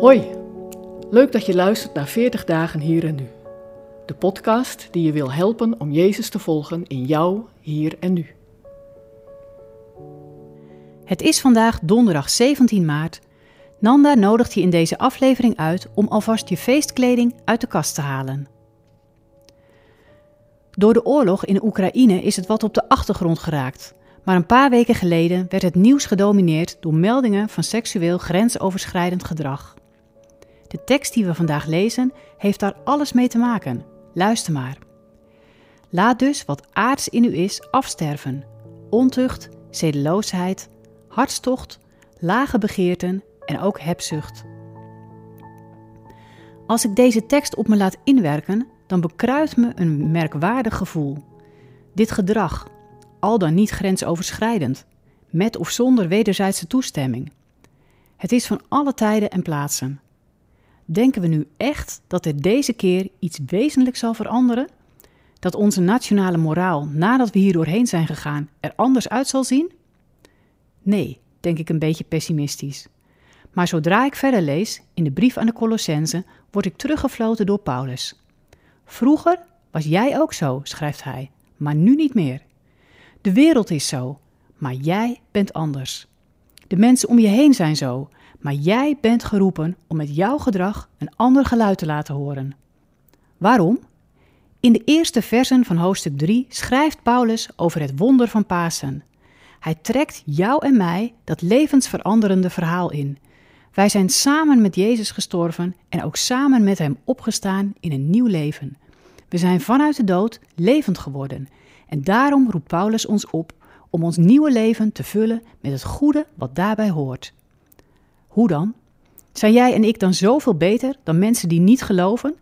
Hoi, leuk dat je luistert naar 40 dagen hier en nu. De podcast die je wil helpen om Jezus te volgen in jou, hier en nu. Het is vandaag donderdag 17 maart. Nanda nodigt je in deze aflevering uit om alvast je feestkleding uit de kast te halen. Door de oorlog in Oekraïne is het wat op de achtergrond geraakt. Maar een paar weken geleden werd het nieuws gedomineerd door meldingen van seksueel grensoverschrijdend gedrag. De tekst die we vandaag lezen heeft daar alles mee te maken. Luister maar. Laat dus wat aards in u is afsterven: ontucht, zedeloosheid, hartstocht, lage begeerten en ook hebzucht. Als ik deze tekst op me laat inwerken, dan bekruipt me een merkwaardig gevoel. Dit gedrag, al dan niet grensoverschrijdend, met of zonder wederzijdse toestemming. Het is van alle tijden en plaatsen. Denken we nu echt dat er deze keer iets wezenlijks zal veranderen? Dat onze nationale moraal, nadat we hier doorheen zijn gegaan, er anders uit zal zien? Nee, denk ik een beetje pessimistisch. Maar zodra ik verder lees, in de brief aan de Colossense, word ik teruggefloten door Paulus. Vroeger was jij ook zo, schrijft hij, maar nu niet meer. De wereld is zo, maar jij bent anders. De mensen om je heen zijn zo, maar jij bent geroepen om met jouw gedrag een ander geluid te laten horen. Waarom? In de eerste versen van hoofdstuk 3 schrijft Paulus over het wonder van Pasen. Hij trekt jou en mij dat levensveranderende verhaal in. Wij zijn samen met Jezus gestorven en ook samen met Hem opgestaan in een nieuw leven. We zijn vanuit de dood levend geworden en daarom roept Paulus ons op om ons nieuwe leven te vullen met het goede wat daarbij hoort. Hoe dan? Zijn jij en ik dan zoveel beter dan mensen die niet geloven?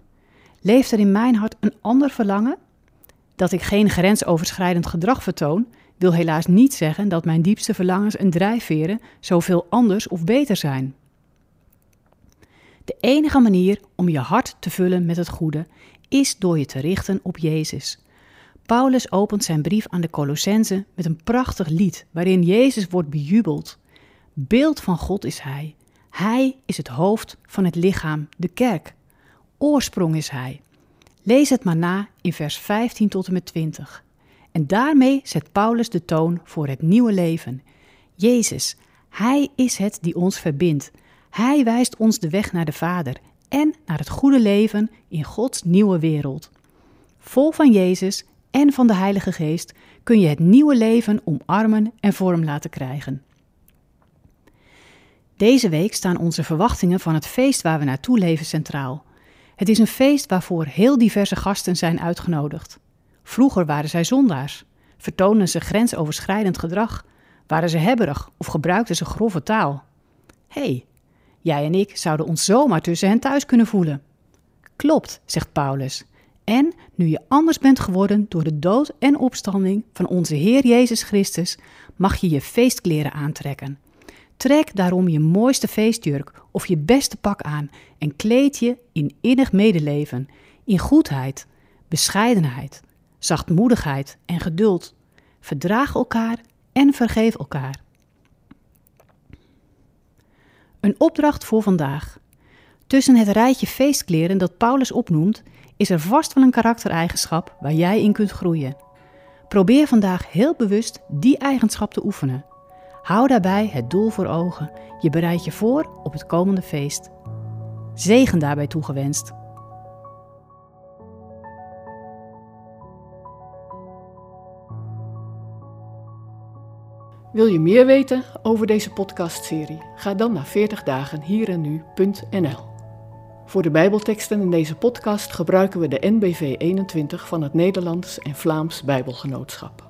Leeft er in mijn hart een ander verlangen? Dat ik geen grensoverschrijdend gedrag vertoon, wil helaas niet zeggen dat mijn diepste verlangens en drijfveren zoveel anders of beter zijn. De enige manier om je hart te vullen met het goede is door je te richten op Jezus. Paulus opent zijn brief aan de Colossense met een prachtig lied waarin Jezus wordt bejubeld. Beeld van God is Hij. Hij is het hoofd van het lichaam, de kerk. Oorsprong is Hij. Lees het maar na in vers 15 tot en met 20. En daarmee zet Paulus de toon voor het nieuwe leven. Jezus, Hij is het die ons verbindt. Hij wijst ons de weg naar de Vader en naar het goede leven in Gods nieuwe wereld. Vol van Jezus en van de Heilige Geest kun je het nieuwe leven omarmen en vorm laten krijgen. Deze week staan onze verwachtingen van het feest waar we naartoe leven centraal. Het is een feest waarvoor heel diverse gasten zijn uitgenodigd. Vroeger waren zij zondaars, vertoonden ze grensoverschrijdend gedrag, waren ze hebberig of gebruikten ze grove taal. Hé, hey, jij en ik zouden ons zomaar tussen hen thuis kunnen voelen. Klopt, zegt Paulus. En nu je anders bent geworden door de dood en opstanding van onze Heer Jezus Christus, mag je je feestkleren aantrekken. Trek daarom je mooiste feestjurk of je beste pak aan en kleed je in innig medeleven, in goedheid, bescheidenheid, zachtmoedigheid en geduld. Verdraag elkaar en vergeef elkaar. Een opdracht voor vandaag. Tussen het rijtje feestkleren dat Paulus opnoemt, is er vast wel een karaktereigenschap waar jij in kunt groeien. Probeer vandaag heel bewust die eigenschap te oefenen. Hou daarbij het doel voor ogen. Je bereidt je voor op het komende feest. Zegen daarbij toegewenst. Wil je meer weten over deze podcastserie? Ga dan naar 40 dagen hier en nu.nl. Voor de Bijbelteksten in deze podcast gebruiken we de NBV 21 van het Nederlands en Vlaams Bijbelgenootschap.